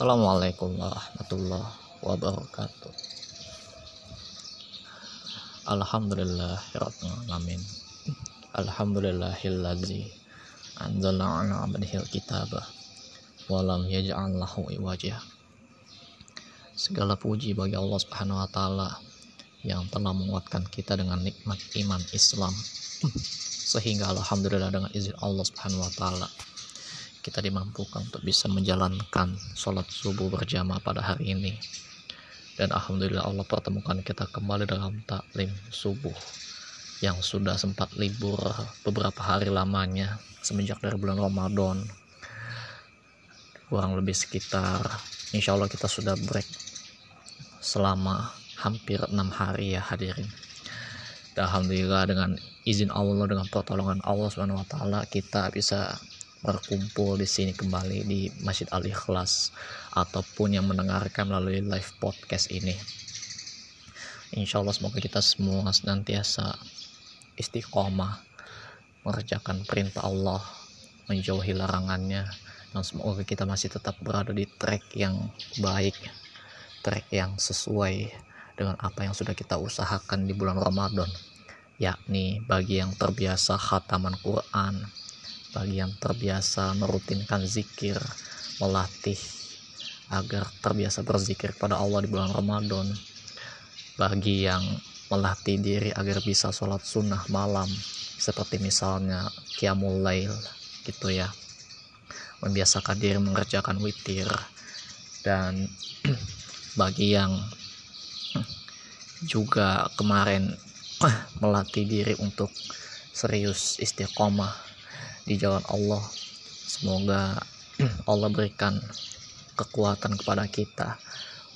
Assalamualaikum warahmatullahi wabarakatuh. Alhamdulillahirrahmanirrahim Alhamdulillahilladzi anzala ala abdihil kitabah walam yaj'al lahu iwajah Segala puji bagi Allah Subhanahu wa taala yang telah menguatkan kita dengan nikmat iman Islam. Sehingga alhamdulillah dengan izin Allah Subhanahu wa taala kita dimampukan untuk bisa menjalankan sholat subuh berjamaah pada hari ini. Dan alhamdulillah Allah pertemukan kita kembali dalam taklim subuh yang sudah sempat libur beberapa hari lamanya semenjak dari bulan Ramadan. Kurang lebih sekitar insya Allah kita sudah break selama hampir enam hari ya hadirin. Dan Alhamdulillah dengan izin Allah dengan pertolongan Allah Subhanahu Wa Taala kita bisa berkumpul di sini kembali di Masjid Al Ikhlas ataupun yang mendengarkan melalui live podcast ini. Insya Allah semoga kita semua senantiasa istiqomah mengerjakan perintah Allah, menjauhi larangannya, dan semoga kita masih tetap berada di track yang baik, track yang sesuai dengan apa yang sudah kita usahakan di bulan Ramadan, yakni bagi yang terbiasa khataman Quran, bagi yang terbiasa merutinkan zikir, melatih agar terbiasa berzikir pada Allah di bulan Ramadan, bagi yang melatih diri agar bisa sholat sunnah malam, seperti misalnya Qiyamul Lail gitu ya, membiasakan diri mengerjakan witir, dan bagi yang juga kemarin melatih diri untuk serius istiqomah di jalan Allah. Semoga Allah berikan kekuatan kepada kita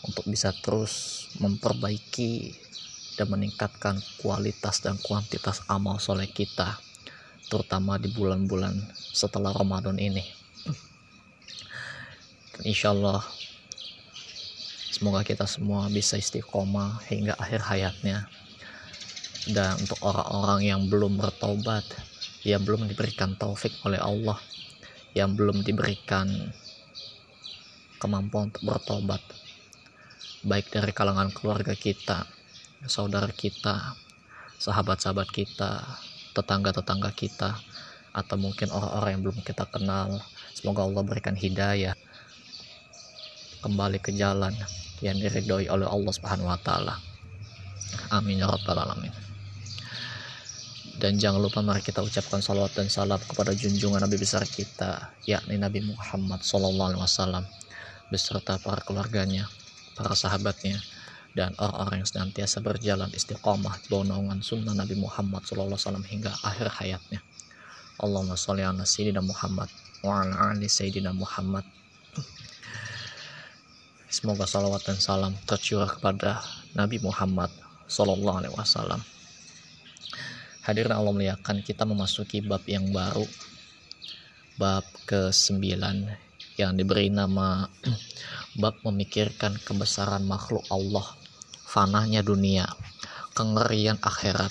untuk bisa terus memperbaiki dan meningkatkan kualitas dan kuantitas amal soleh kita terutama di bulan-bulan setelah Ramadan ini. Dan insya Allah semoga kita semua bisa istiqomah hingga akhir hayatnya. Dan untuk orang-orang yang belum bertobat yang belum diberikan taufik oleh Allah yang belum diberikan kemampuan untuk bertobat. Baik dari kalangan keluarga kita saudara kita sahabat-sahabat kita tetangga-tetangga kita atau mungkin orang-orang yang belum kita kenal. Semoga Allah berikan hidayah kembali ke jalan yang diridhoi oleh Allah Subhanahu wa taala. Amin ya rabbal alamin dan jangan lupa mari kita ucapkan salawat dan salam kepada junjungan Nabi besar kita yakni Nabi Muhammad SAW beserta para keluarganya para sahabatnya dan orang-orang yang senantiasa berjalan istiqomah di bawah naungan sunnah Nabi Muhammad SAW hingga akhir hayatnya. Allahumma sholli ala sayyidina Muhammad wa ala ali sayyidina Muhammad. Semoga salawat dan salam tercurah kepada Nabi Muhammad Sallallahu Alaihi Wasallam Hadirin Allah muliakan kita memasuki bab yang baru. Bab ke-9 yang diberi nama bab memikirkan kebesaran makhluk Allah fanahnya dunia kengerian akhirat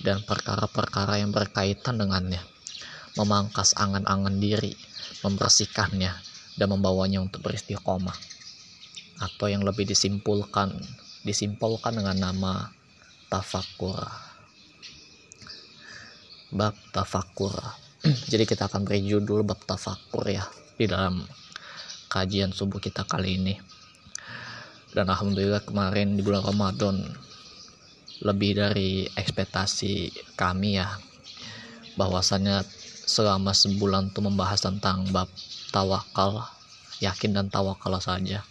dan perkara-perkara yang berkaitan dengannya. Memangkas angan-angan diri membersihkannya dan membawanya untuk beristiqomah. Atau yang lebih disimpulkan disimpulkan dengan nama tafakur bab tafakur jadi kita akan beri judul bab tafakur ya di dalam kajian subuh kita kali ini. Dan alhamdulillah kemarin di bulan Ramadan lebih dari ekspektasi kami ya bahwasanya selama sebulan tuh membahas tentang bab tawakal yakin dan tawakal saja.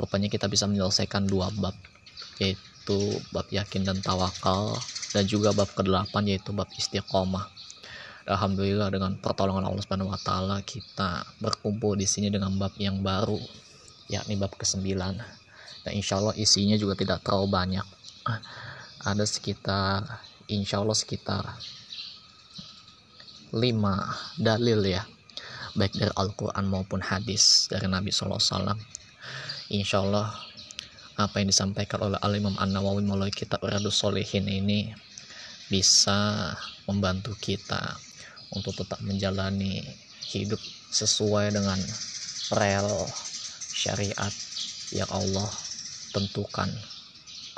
Rupanya kita bisa menyelesaikan dua bab yaitu bab yakin dan tawakal dan juga bab ke-8 yaitu bab istiqomah. Alhamdulillah dengan pertolongan Allah Subhanahu wa taala kita berkumpul di sini dengan bab yang baru yakni bab ke-9. Dan insya Allah isinya juga tidak terlalu banyak. Ada sekitar insya Allah sekitar 5 dalil ya baik dari Al-Quran maupun hadis dari Nabi SAW insya Allah apa yang disampaikan oleh Al-Imam An-Nawawi melalui kitab Radus Solehin ini bisa membantu kita untuk tetap menjalani hidup sesuai dengan rel syariat yang Allah tentukan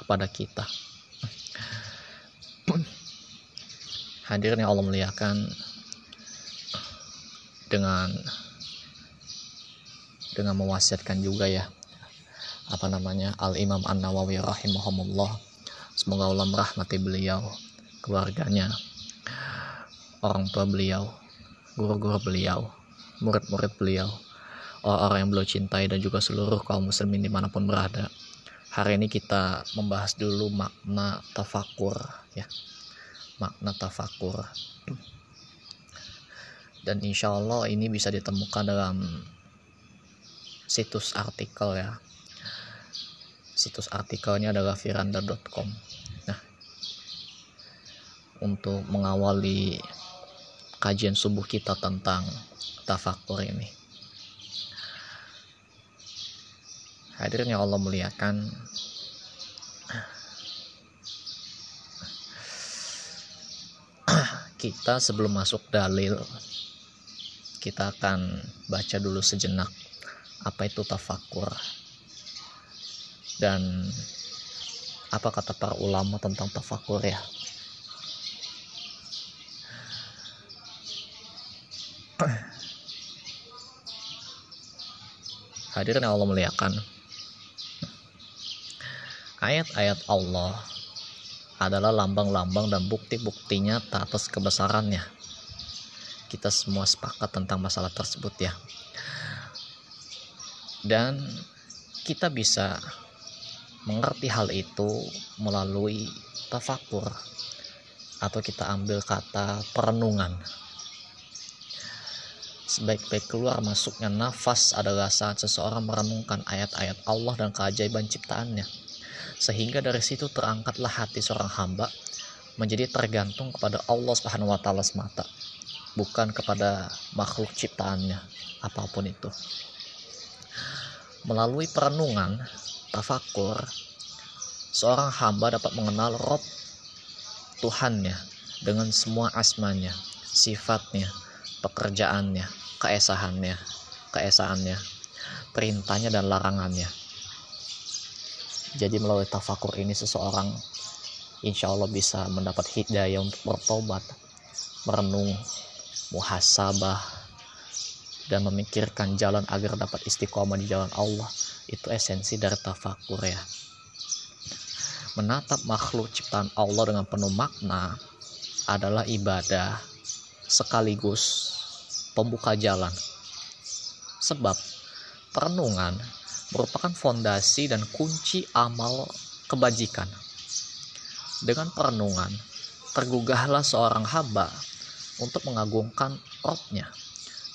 kepada kita. Hadirin yang Allah muliakan dengan dengan mewasiatkan juga ya apa namanya Al Imam An Nawawi rahimahumullah. Semoga Allah merahmati beliau keluarganya orang tua beliau guru-guru beliau murid-murid beliau orang-orang yang beliau cintai dan juga seluruh kaum muslimin di mana pun berada. Hari ini kita membahas dulu makna tafakur ya. Makna tafakur. Dan insya Allah ini bisa ditemukan dalam situs artikel ya situs artikelnya adalah firanda.com nah untuk mengawali kajian subuh kita tentang tafakur ini. Hadirin yang Allah muliakan. Kita sebelum masuk dalil kita akan baca dulu sejenak apa itu tafakur dan apa kata para ulama tentang tafakur ya? Hadirin Allah muliakan. Ayat-ayat Allah adalah lambang-lambang dan bukti-buktinya atas kebesarannya. Kita semua sepakat tentang masalah tersebut ya. Dan kita bisa mengerti hal itu melalui tafakur atau kita ambil kata perenungan. Sebaik-baik keluar masuknya nafas adalah saat seseorang merenungkan ayat-ayat Allah dan keajaiban ciptaannya. Sehingga dari situ terangkatlah hati seorang hamba menjadi tergantung kepada Allah Subhanahu wa taala semata bukan kepada makhluk ciptaannya apa pun itu. Melalui perenungan tafakur seorang hamba dapat mengenal Rob Tuhannya dengan semua asmanya sifatnya pekerjaannya keesahannya keesaannya perintahnya dan larangannya. Jadi melalui tafakur ini seseorang insya Allah bisa mendapat hidayah untuk bertobat merenung muhasabah dan memikirkan jalan agar dapat istiqomah di jalan Allah. Itu esensi dari tafakur ya. Menatap makhluk ciptaan Allah dengan penuh makna adalah ibadah sekaligus pembuka jalan. Sebab perenungan merupakan fondasi dan kunci amal kebajikan. Dengan perenungan tergugahlah seorang hamba untuk mengagungkan Robnya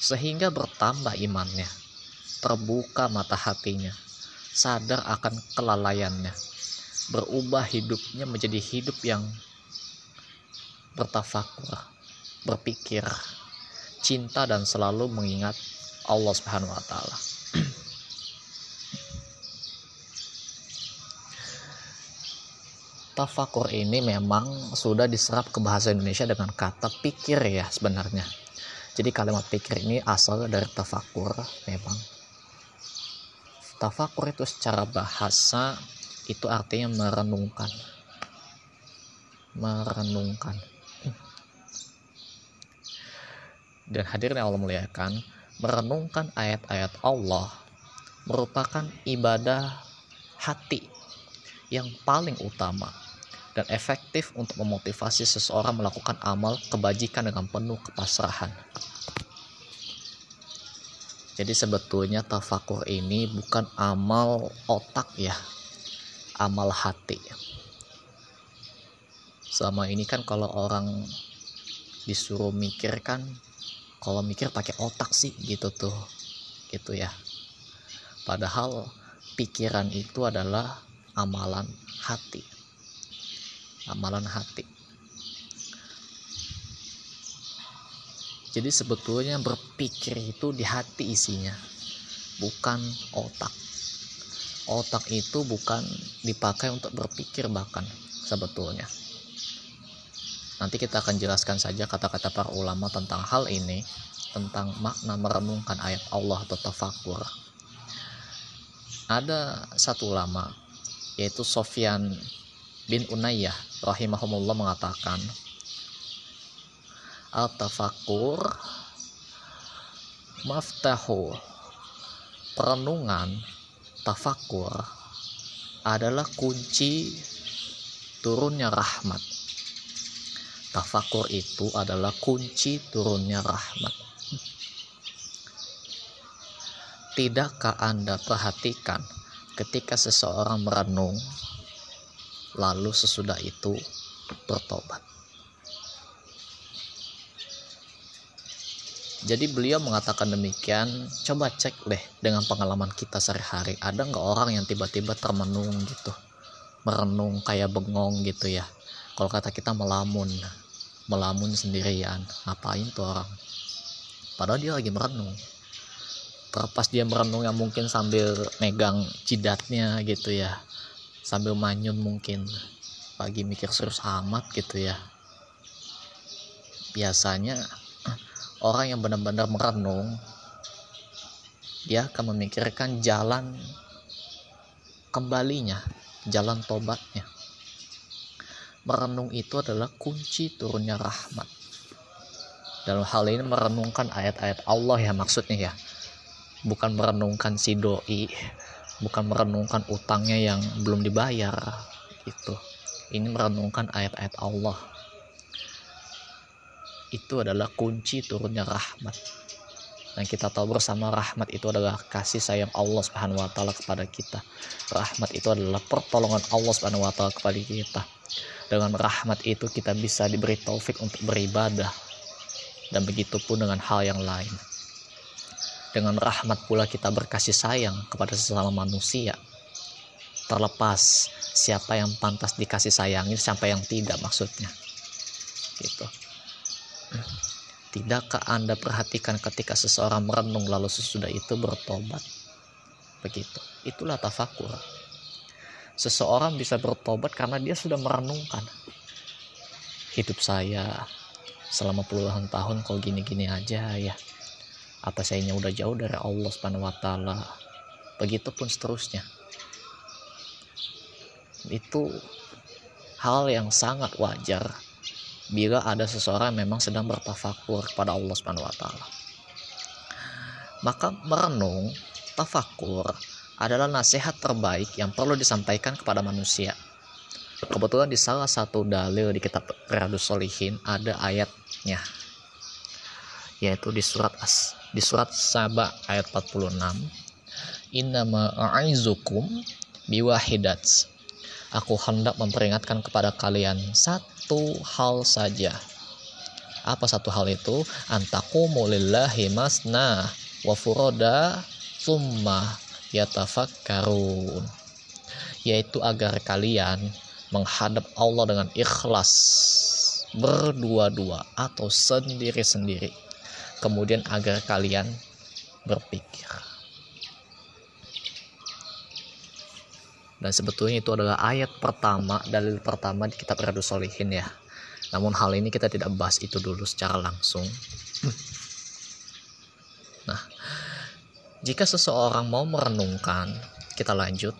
sehingga bertambah imannya terbuka mata hatinya sadar akan kelalaiannya berubah hidupnya menjadi hidup yang bertafakur berpikir cinta dan selalu mengingat Allah Subhanahu wa taala tafakur ini memang sudah diserap ke bahasa Indonesia dengan kata pikir ya sebenarnya. Jadi kalimat pikir ini asal dari tafakur memang. Tafakur itu secara bahasa itu artinya merenungkan. Merenungkan. Dan hadirin Allah muliakan, merenungkan ayat-ayat Allah merupakan ibadah hati yang paling utama dan efektif untuk memotivasi seseorang melakukan amal kebajikan dengan penuh kepasrahan. Jadi sebetulnya tafakur ini bukan amal otak ya, amal hati. Selama ini kan kalau orang disuruh mikir kan, kalau mikir pakai otak sih gitu tuh, gitu ya. Padahal pikiran itu adalah amalan hati amalan hati. Jadi sebetulnya berpikir itu di hati isinya bukan otak. Otak itu bukan dipakai untuk berpikir bahkan sebetulnya. Nanti kita akan jelaskan saja kata-kata para ulama tentang hal ini tentang makna merenungkan ayat Allah atau tafakur ada satu ulama yaitu Sofyan bin Unayyah rahimahumullah mengatakan al-tafakkur maftahu perenungan tafakur adalah kunci turunnya rahmat. Tafakur itu adalah kunci turunnya rahmat. Tidakkah Anda perhatikan ketika seseorang merenung, lalu sesudah itu bertobat? Jadi beliau mengatakan demikian, coba cek deh dengan pengalaman kita sehari-hari. Ada nggak orang yang tiba-tiba termenung gitu, merenung kayak bengong gitu ya. Kalau kata kita melamun, melamun sendirian, ngapain tuh orang? Padahal dia lagi merenung terlepas dia merenung yang mungkin sambil megang jidatnya gitu ya sambil manyun mungkin. Pagi mikir serius amat gitu ya. Biasanya orang yang benar-benar merenung dia akan memikirkan jalan kembalinya jalan tobatnya. Merenung itu adalah kunci turunnya rahmat. Dalam hal ini merenungkan ayat-ayat Allah ya maksudnya ya. Bukan merenungkan si doi bukan merenungkan utangnya yang belum dibayar itu ini merenungkan ayat-ayat Allah itu adalah kunci turunnya rahmat dan kita tahu bersama rahmat itu adalah kasih sayang Allah Subhanahu wa taala kepada kita. Rahmat itu adalah pertolongan Allah Subhanahu wa taala kepada kita. Dengan rahmat itu kita bisa diberi taufik untuk beribadah. Dan begitu pun dengan hal yang lain. Dengan rahmat pula kita berkasih sayang kepada sesama manusia. Terlepas siapa yang pantas dikasih sayangi siapa yang tidak maksudnya. Gitu. Tidakkah Anda perhatikan ketika seseorang merenung lalu sesudah itu bertobat? Begitu. Itulah tafakur. Seseorang bisa bertobat karena dia sudah merenungkan. Hidup saya selama puluhan tahun kok gini-gini aja ya apa sayanya udah jauh dari Allah Subhanahu wa taala. Begitupun seterusnya. Itu hal yang sangat wajar bila ada seseorang memang sedang bertafakur kepada Allah Subhanahu wa taala. Maka merenung tafakur adalah nasihat terbaik yang perlu disampaikan kepada manusia. Kebetulan di salah satu dalil di kitab Riyadus Solihin ada ayatnya yaitu di surat As di surat Saba ayat 46 Innama a'izukum biwahidats Aku hendak memperingatkan kepada kalian satu hal saja. Apa satu hal itu? Antaku mulillahi masna wa furoda summa yatafakkarun. Yaitu agar kalian menghadap Allah dengan ikhlas berdua-dua atau sendiri-sendiri kemudian agar kalian berpikir. Dan sebetulnya itu adalah ayat pertama dalil pertama di kitab Riyadus Solihin ya. Namun hal ini kita tidak bahas itu dulu secara langsung. Nah jika seseorang mau merenungkan kita lanjut.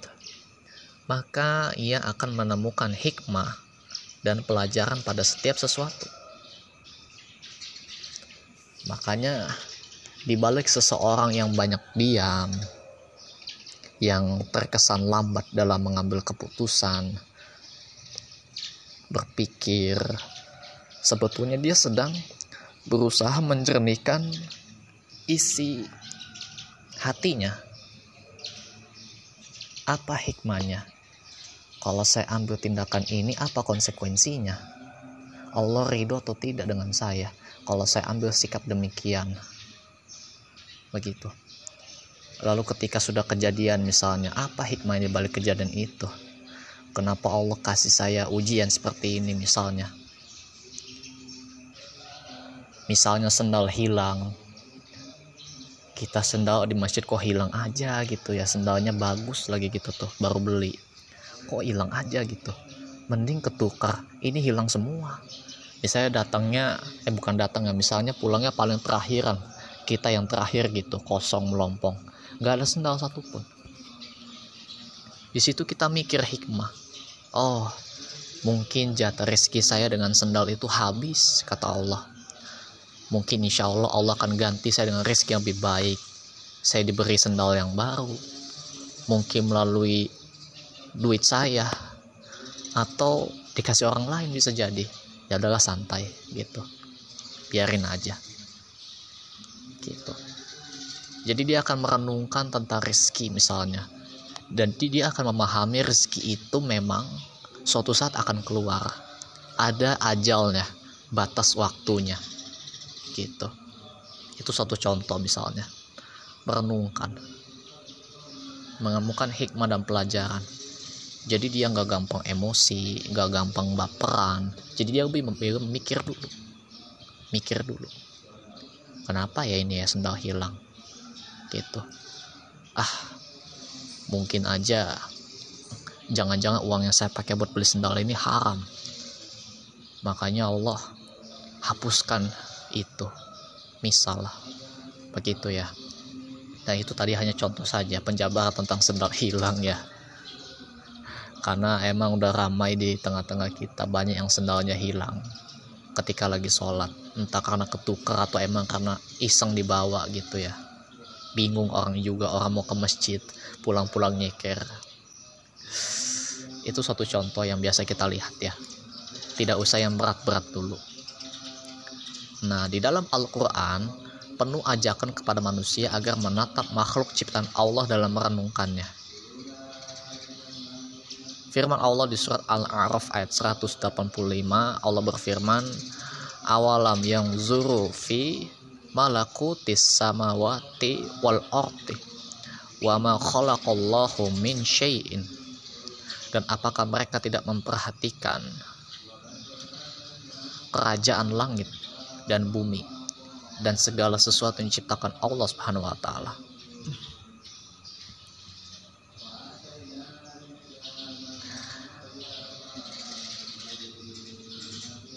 Maka ia akan menemukan hikmah dan pelajaran pada setiap sesuatu Makanya dibalik seseorang yang banyak diam, yang terkesan lambat dalam mengambil keputusan, berpikir, sebetulnya dia sedang berusaha menjernihkan isi hatinya. Apa hikmahnya? Kalau saya ambil tindakan ini, apa konsekuensinya? Allah ridho atau tidak dengan saya? Kalau saya ambil sikap demikian. Begitu. Lalu ketika sudah kejadian misalnya apa hikmah di balik kejadian itu? Kenapa Allah kasih saya ujian seperti ini misalnya? Misalnya sendal hilang. Kita sendal di masjid kok hilang aja gitu ya. Sendalnya bagus lagi gitu tuh baru beli. Kok hilang aja gitu. Mending ketukar. Ini hilang semua misalnya datangnya eh bukan datangnya misalnya pulangnya paling terakhiran kita yang terakhir gitu kosong melompong. Nggak ada sendal satupun. Di situ kita mikir hikmah. Oh mungkin jatah rezeki saya dengan sendal itu habis kata Allah. Mungkin insya Allah Allah akan ganti saya dengan rezeki yang lebih baik. Saya diberi sendal yang baru. Mungkin melalui duit saya. Atau dikasih orang lain bisa jadi ya adalah santai gitu. Biarin aja. Gitu. Jadi dia akan merenungkan tentang rezeki misalnya. Dan dia akan memahami rezeki itu memang suatu saat akan keluar. Ada ajalnya batas waktunya. Gitu. Itu satu contoh misalnya. Merenungkan. Mengemukan hikmah dan pelajaran jadi dia nggak gampang emosi nggak gampang baperan. Jadi dia lebih mikir dulu. Mikir dulu. Kenapa ya ini ya sendal hilang? Gitu. Ah mungkin aja jangan-jangan uang yang saya pakai buat beli sendal ini haram. Makanya Allah hapuskan itu. Misal begitu ya. Nah itu tadi hanya contoh saja penjabaran tentang sendal hilang ya karena emang udah ramai di tengah-tengah kita banyak yang sendalnya hilang ketika lagi sholat. Entah karena ketukar atau emang karena iseng dibawa gitu ya. Bingung orang juga orang mau ke masjid pulang-pulang nyeker. Itu satu contoh yang biasa kita lihat ya. Tidak usah yang berat-berat dulu. Nah di dalam Al-Quran penuh ajakan kepada manusia agar menatap makhluk ciptaan Allah dalam merenungkannya firman Allah di surat Al-A'raf ayat 185 Allah berfirman awalam yang zuru fi malakutis samawati wal ardi wa ma khalaqallahu min syai'in. Dan apakah mereka tidak memperhatikan kerajaan langit dan bumi dan segala sesuatu yang diciptakan Allah Subhanahu wa taala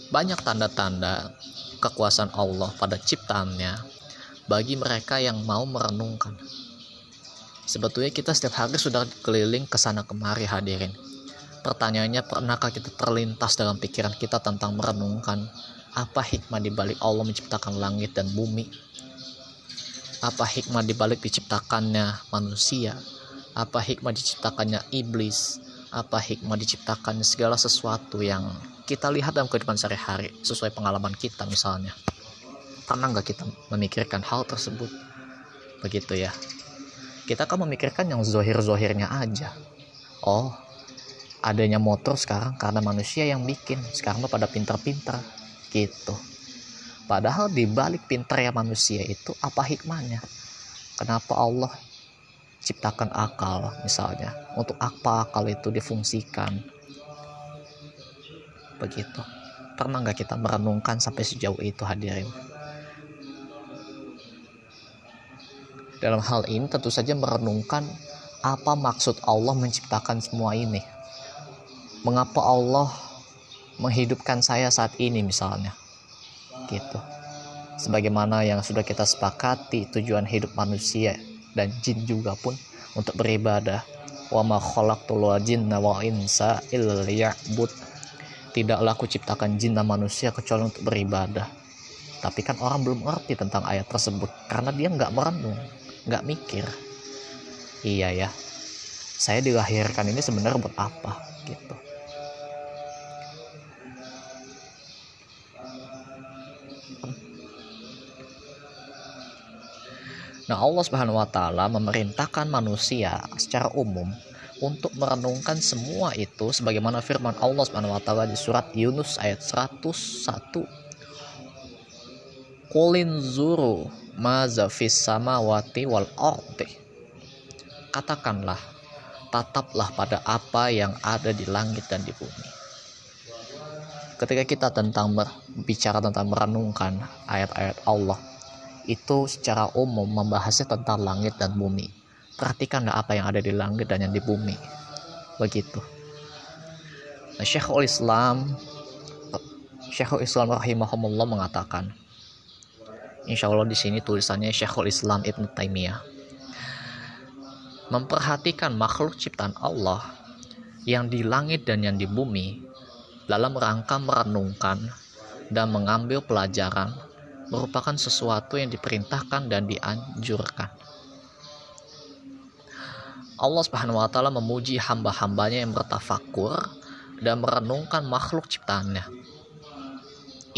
banyak tanda-tanda kekuasaan Allah pada ciptaannya bagi mereka yang mau merenungkan. Sebetulnya kita setiap hari sudah keliling ke sana kemari hadirin. Pertanyaannya, pernahkah kita terlintas dalam pikiran kita tentang merenungkan apa hikmah di balik Allah menciptakan langit dan bumi? Apa hikmah di balik diciptakannya manusia? Apa hikmah diciptakannya iblis? Apa hikmah diciptakannya segala sesuatu yang kita lihat dalam kehidupan sehari-hari sesuai pengalaman kita misalnya. Pernah nggak kita memikirkan hal tersebut? Begitu ya. Kita kan memikirkan yang zohir-zohirnya aja. Oh adanya motor sekarang karena manusia yang bikin. Sekarang pada pinter-pinter. Gitu. Padahal di balik pinter ya manusia itu apa hikmahnya? Kenapa Allah ciptakan akal misalnya? Untuk apa akal itu difungsikan begitu. Pernah nggak kita merenungkan sampai sejauh itu hadirin? Dalam hal ini tentu saja merenungkan apa maksud Allah menciptakan semua ini. Mengapa Allah menghidupkan saya saat ini misalnya? Gitu. Sebagaimana yang sudah kita sepakati tujuan hidup manusia dan jin juga pun untuk beribadah. Wa ma khalaqtul jinna wa insa illa tidaklah aku ciptakan jin dan manusia kecuali untuk beribadah. Tapi kan orang belum ngerti tentang ayat tersebut karena dia nggak merenung nggak mikir. Iya ya saya dilahirkan ini sebenarnya buat apa gitu. Nah, Allah Subhanahu wa taala memerintahkan manusia secara umum untuk merenungkan semua itu sebagaimana firman Allah Subhanahu wa taala di surat Yunus ayat 101 Qulin zuru maza fis samawati wal ardi. Katakanlah tataplah pada apa yang ada di langit dan di bumi. Ketika kita tentang berbicara tentang merenungkan ayat-ayat Allah itu secara umum membahasnya tentang langit dan bumi perhatikanlah apa yang ada di langit dan yang di bumi. Begitu. Nah, Syekhul Islam Syekhul Islam rahimahumullah mengatakan Insya Allah di sini tulisannya Syekhul Islam Ibn Taimiyah. Memperhatikan makhluk ciptaan Allah yang di langit dan yang di bumi dalam rangka merenungkan dan mengambil pelajaran merupakan sesuatu yang diperintahkan dan dianjurkan. Allah Subhanahu wa taala memuji hamba-hambanya yang bertafakur dan merenungkan makhluk ciptaannya.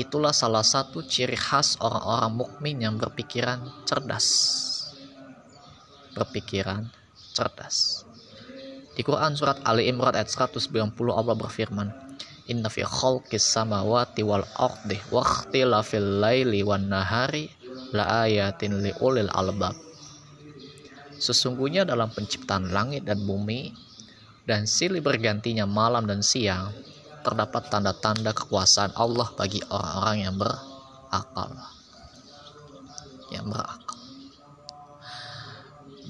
Itulah salah satu ciri khas orang-orang mukmin yang berpikiran cerdas. Berpikiran cerdas. Di Quran surat Ali Imran ayat 190 Allah berfirman, Inna fi khalqis samawati wal ardi wa ikhtilafil laili wan nahari la ayatin li ulil albab. Sesungguhnya dalam penciptaan langit dan bumi dan silih bergantinya malam dan siang terdapat tanda-tanda kekuasaan Allah bagi orang-orang yang berakal. Yang berakal.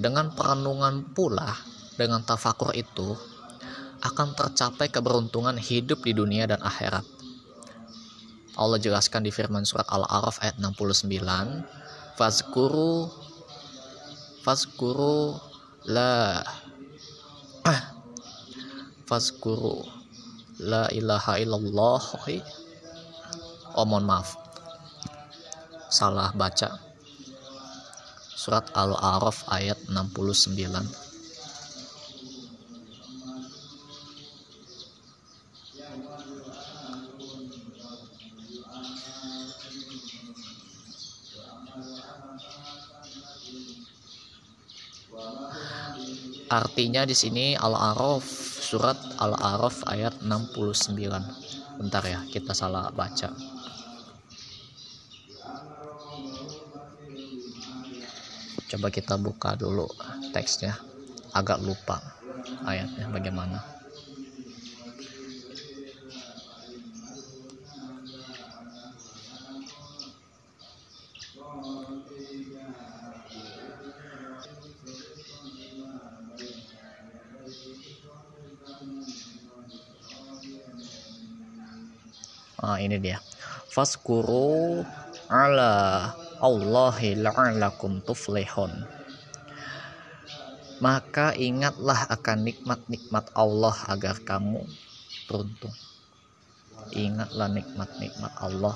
Dengan perenungan pula, dengan tafakur itu, akan tercapai keberuntungan hidup di dunia dan akhirat. Allah jelaskan di firman surat Al-A'raf ayat 69, Fazkuru Fazkuru la. Fazkuru la ilaha illallah. Oh mohon maaf. Salah baca. Surat Al-A'raf ayat 69 Artinya di sini Al-A'raf surat Al-A'raf ayat 69. Bentar ya, kita salah baca. Coba kita buka dulu teksnya. Agak lupa ayatnya bagaimana. Ini dia. Faskuru ala Allahi la'alakum tuflihun. Maka ingatlah akan nikmat-nikmat Allah agar kamu beruntung. Ingatlah nikmat-nikmat Allah.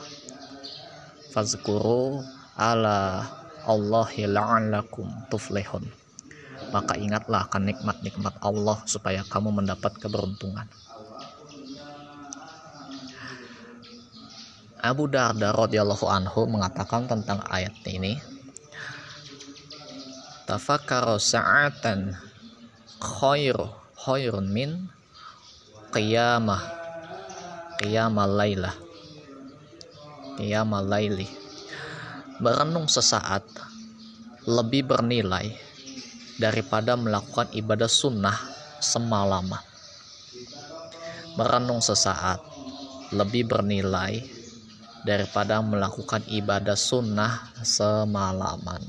Fazkuru ala Allahi la'alakum tuflihun. Maka ingatlah akan nikmat-nikmat Allah supaya kamu mendapat keberuntungan Abu Darda radhiyallahu anhu mengatakan tentang ayat ini tafakkaru sa'atan khair khairun min qiyamah qiyamal lailah qiyamal laili. Berenung sesaat lebih bernilai daripada melakukan ibadah sunnah semalaman merenung sesaat lebih bernilai daripada melakukan ibadah sunnah semalaman.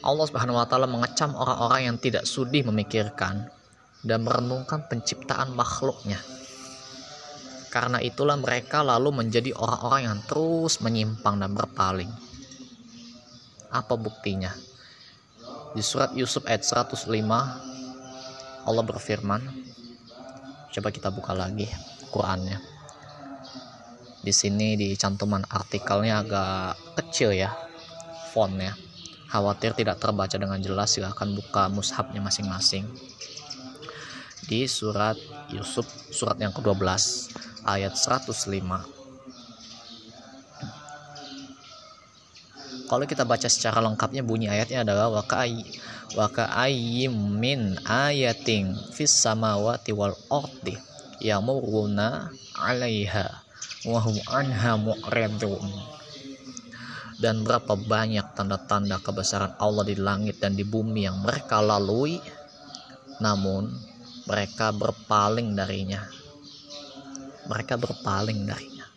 Allah Subhanahu wa taala mengecam orang-orang yang tidak sudi memikirkan dan merenungkan penciptaan makhluknya. Karena itulah mereka lalu menjadi orang-orang yang terus menyimpang dan berpaling. Apa buktinya? Di surat Yusuf ayat 105 Allah berfirman Coba kita buka lagi Qurannya di sini di cantuman artikelnya agak kecil ya fontnya. Khawatir tidak terbaca dengan jelas silahkan buka mushafnya masing-masing. Di surat Yusuf surat yang ke-12 ayat 105 kalau kita baca secara lengkapnya bunyi ayatnya adalah wakai waka'ayyim min ayatin fis samawati wal ardi yamuruna 'alaiha wahum anha mu'ridun. Dan berapa banyak tanda-tanda kebesaran Allah di langit dan di bumi yang mereka lalui namun mereka berpaling darinya. Mereka berpaling darinya.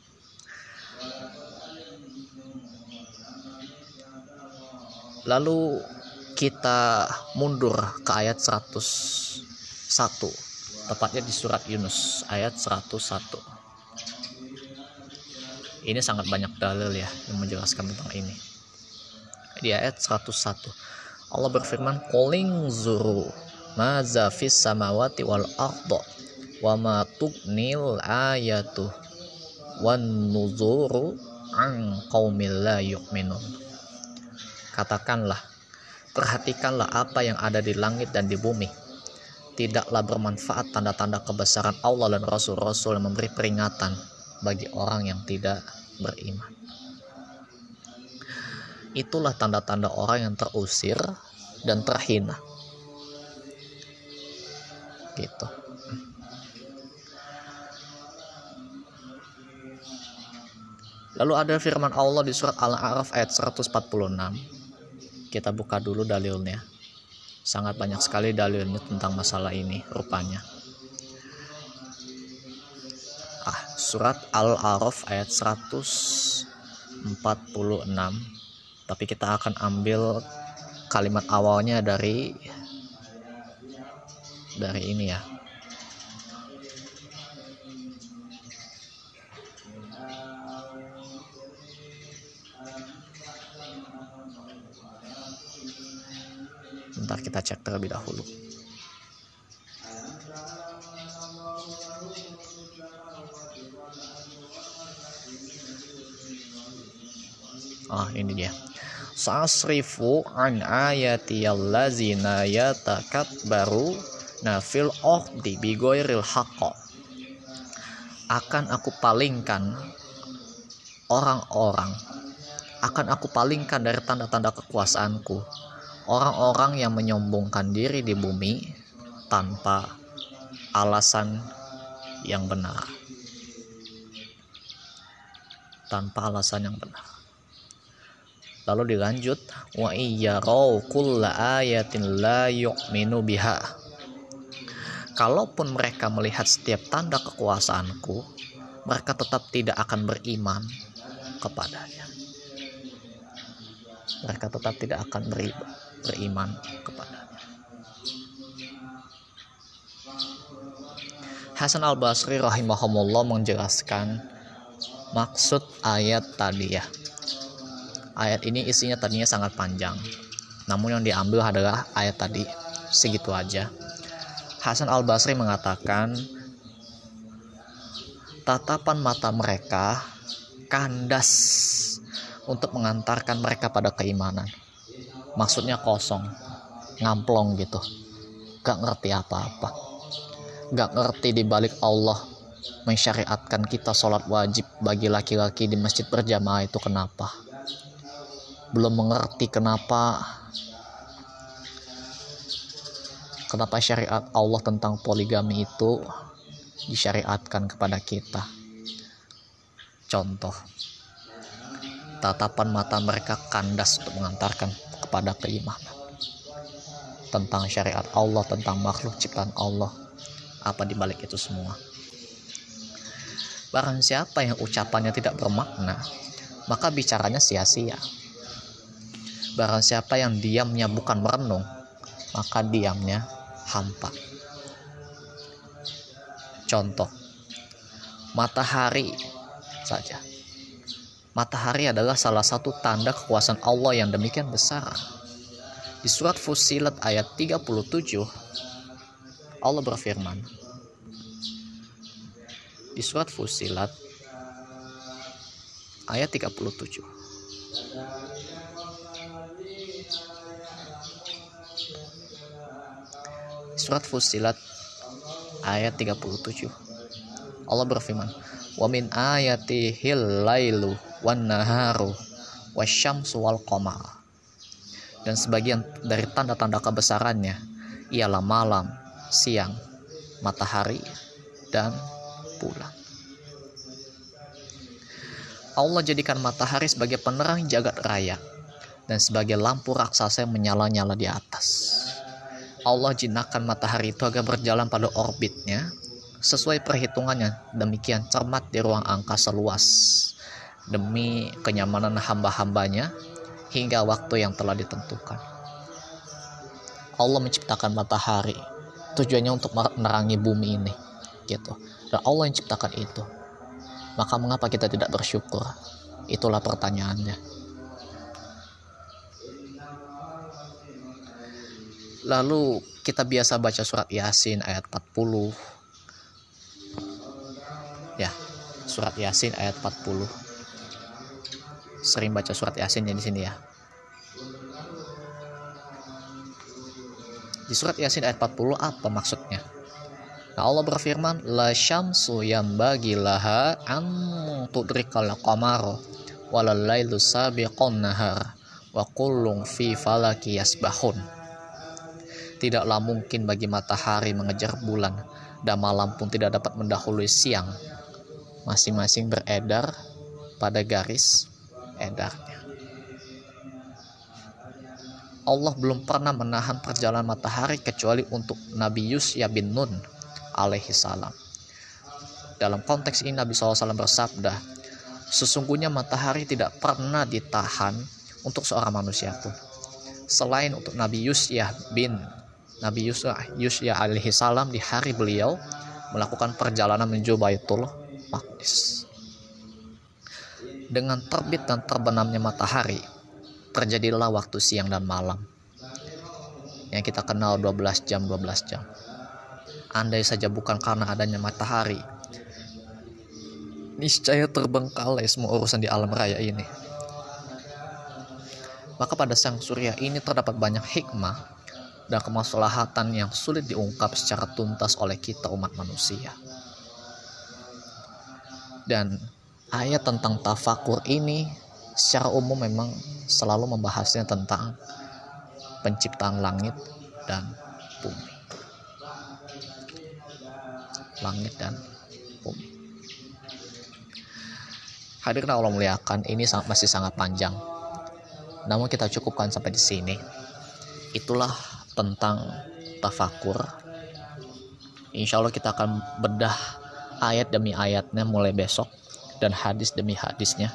Lalu kita mundur ke ayat 101 tepatnya di surat Yunus ayat 101 ini sangat banyak dalil ya yang menjelaskan tentang ini. Di ayat 101 Allah berfirman Qoling zuru maza fis samawati wal ardo wa ma tugnil ayatu wan nuzuru an qaumil la katakanlah perhatikanlah apa yang ada di langit dan di bumi tidaklah bermanfaat tanda-tanda kebesaran Allah dan Rasul-Rasul yang memberi peringatan bagi orang yang tidak beriman itulah tanda-tanda orang yang terusir dan terhina gitu Lalu ada firman Allah di surat Al-A'raf ayat 146. Kita buka dulu dalilnya. Sangat banyak sekali dalilnya tentang masalah ini rupanya. Ah, surat Al-A'raf ayat 146 tapi kita akan ambil kalimat awalnya dari dari ini ya kita cek terlebih dahulu. Ah, ini dia. Sasrifu an ayati allazina yatakabbaru nafil di bigoiril haqqa. Akan aku palingkan orang-orang. Akan aku palingkan dari tanda-tanda kekuasaanku orang-orang yang menyombongkan diri di bumi tanpa alasan yang benar tanpa alasan yang benar Lalu dilanjut wa iyyarau kulla ayatin la yu'minu biha. Kalaupun mereka melihat setiap tanda kekuasaanku, mereka tetap tidak akan beriman kepadanya. Mereka tetap tidak akan beriman kepadanya. Hasan al-Basri rahimahumullah menjelaskan maksud ayat tadi ya. Ayat ini isinya tadinya sangat panjang. Namun yang diambil adalah ayat tadi segitu aja. Hasan al Basri mengatakan tatapan mata mereka kandas untuk mengantarkan mereka pada keimanan maksudnya kosong ngamplong gitu. Gak ngerti apa-apa. Gak ngerti di balik Allah mensyariatkan kita sholat wajib bagi laki-laki di masjid berjamaah itu kenapa? Belum mengerti kenapa. Kenapa syariat Allah tentang poligami itu disyariatkan kepada kita. Contoh, tatapan mata mereka kandas untuk mengantarkan kepada keimanan tentang syariat Allah, tentang makhluk ciptaan Allah, apa dibalik itu semua. Barang siapa yang ucapannya tidak bermakna, maka bicaranya sia-sia. Barang siapa yang diamnya bukan merenung, maka diamnya hampa. Contoh, matahari saja. Matahari adalah salah satu tanda kekuasaan Allah yang demikian besar. Di surat Fusilat ayat 37, Allah berfirman. Di surat Fusilat ayat 37. Surat Fusilat ayat 37. Allah berfirman, "Wa min ayatihil lailu wan naharu wasyamsu wal qamar." Dan sebagian dari tanda-tanda kebesarannya ialah malam, siang, matahari, dan bulan. Allah jadikan matahari sebagai penerang jagat raya dan sebagai lampu raksasa yang menyala-nyala di atas. Allah jinakkan matahari itu agar berjalan pada orbitnya sesuai perhitungannya demikian cermat di ruang angkasa luas. Demi kenyamanan hamba-hambanya hingga waktu yang telah ditentukan. Allah menciptakan matahari tujuannya untuk menerangi bumi ini gitu. Dan Allah yang ciptakan itu. Maka mengapa kita tidak bersyukur? Itulah pertanyaannya. Lalu kita biasa baca surat Yasin ayat 40 surat Yasin ayat 40 sering baca surat Yasin ya di sini ya. Di surat Yasin ayat 40 apa maksudnya? Nah Allah berfirman la syamsu yang bagi laha an tudrikal qamar walal lailu sabiqun nahar wa kullung fi falaki yasbahun. Tidaklah mungkin bagi matahari mengejar bulan dan malam pun tidak dapat mendahului siang. Masing-masing beredar pada garis edarnya. Allah belum pernah menahan perjalanan matahari kecuali untuk Nabi Yusya bin Nun alaihi salam. Dalam konteks ini Nabi SAW bersabda, sesungguhnya matahari tidak pernah ditahan untuk seorang manusia pun. Selain untuk Nabi Yusya bin Nabi Yusuf Yusya alaihi salam di hari beliau melakukan perjalanan menuju Baitul Maqdis. Dengan terbit dan terbenamnya matahari, terjadilah waktu siang dan malam. Yang kita kenal 12 jam 12 jam. Andai saja bukan karena adanya matahari, niscaya terbengkalai semua urusan di alam raya ini. Maka pada sang surya ini terdapat banyak hikmah dan kemaslahatan yang sulit diungkap secara tuntas oleh kita umat manusia. Dan ayat tentang tafakur ini secara umum memang selalu membahasnya tentang penciptaan langit dan bumi. Langit dan bumi. Hadirin Allah muliakan, ini masih sangat panjang. Namun kita cukupkan sampai di sini. Itulah tentang tafakur. Insya Allah kita akan bedah ayat demi ayatnya mulai besok dan hadis demi hadisnya.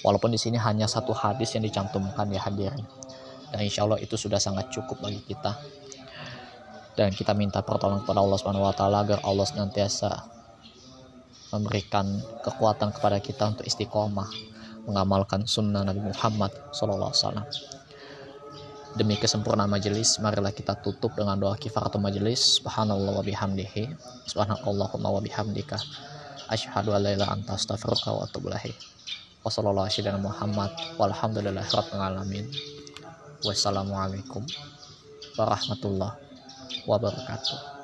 Walaupun di sini hanya satu hadis yang dicantumkan ya hadirin. Dan insya Allah itu sudah sangat cukup bagi kita. Dan kita minta pertolongan kepada Allah Subhanahu wa taala agar Allah senantiasa memberikan kekuatan kepada kita untuk istiqomah mengamalkan sunnah Nabi Muhammad SAW. Demi kesempurnaan majelis, marilah kita tutup dengan doa kifaratul majelis. Subhanallah wa bihamdihi. Subhanallahumma wa bihamdika. Asyhadu an la ilaha anta astaghfiruka wa atubu ilaik. Wassalamualaikum Muhammad walhamdulillahi rabbil alamin. Wassalamualaikum warahmatullahi wabarakatuh.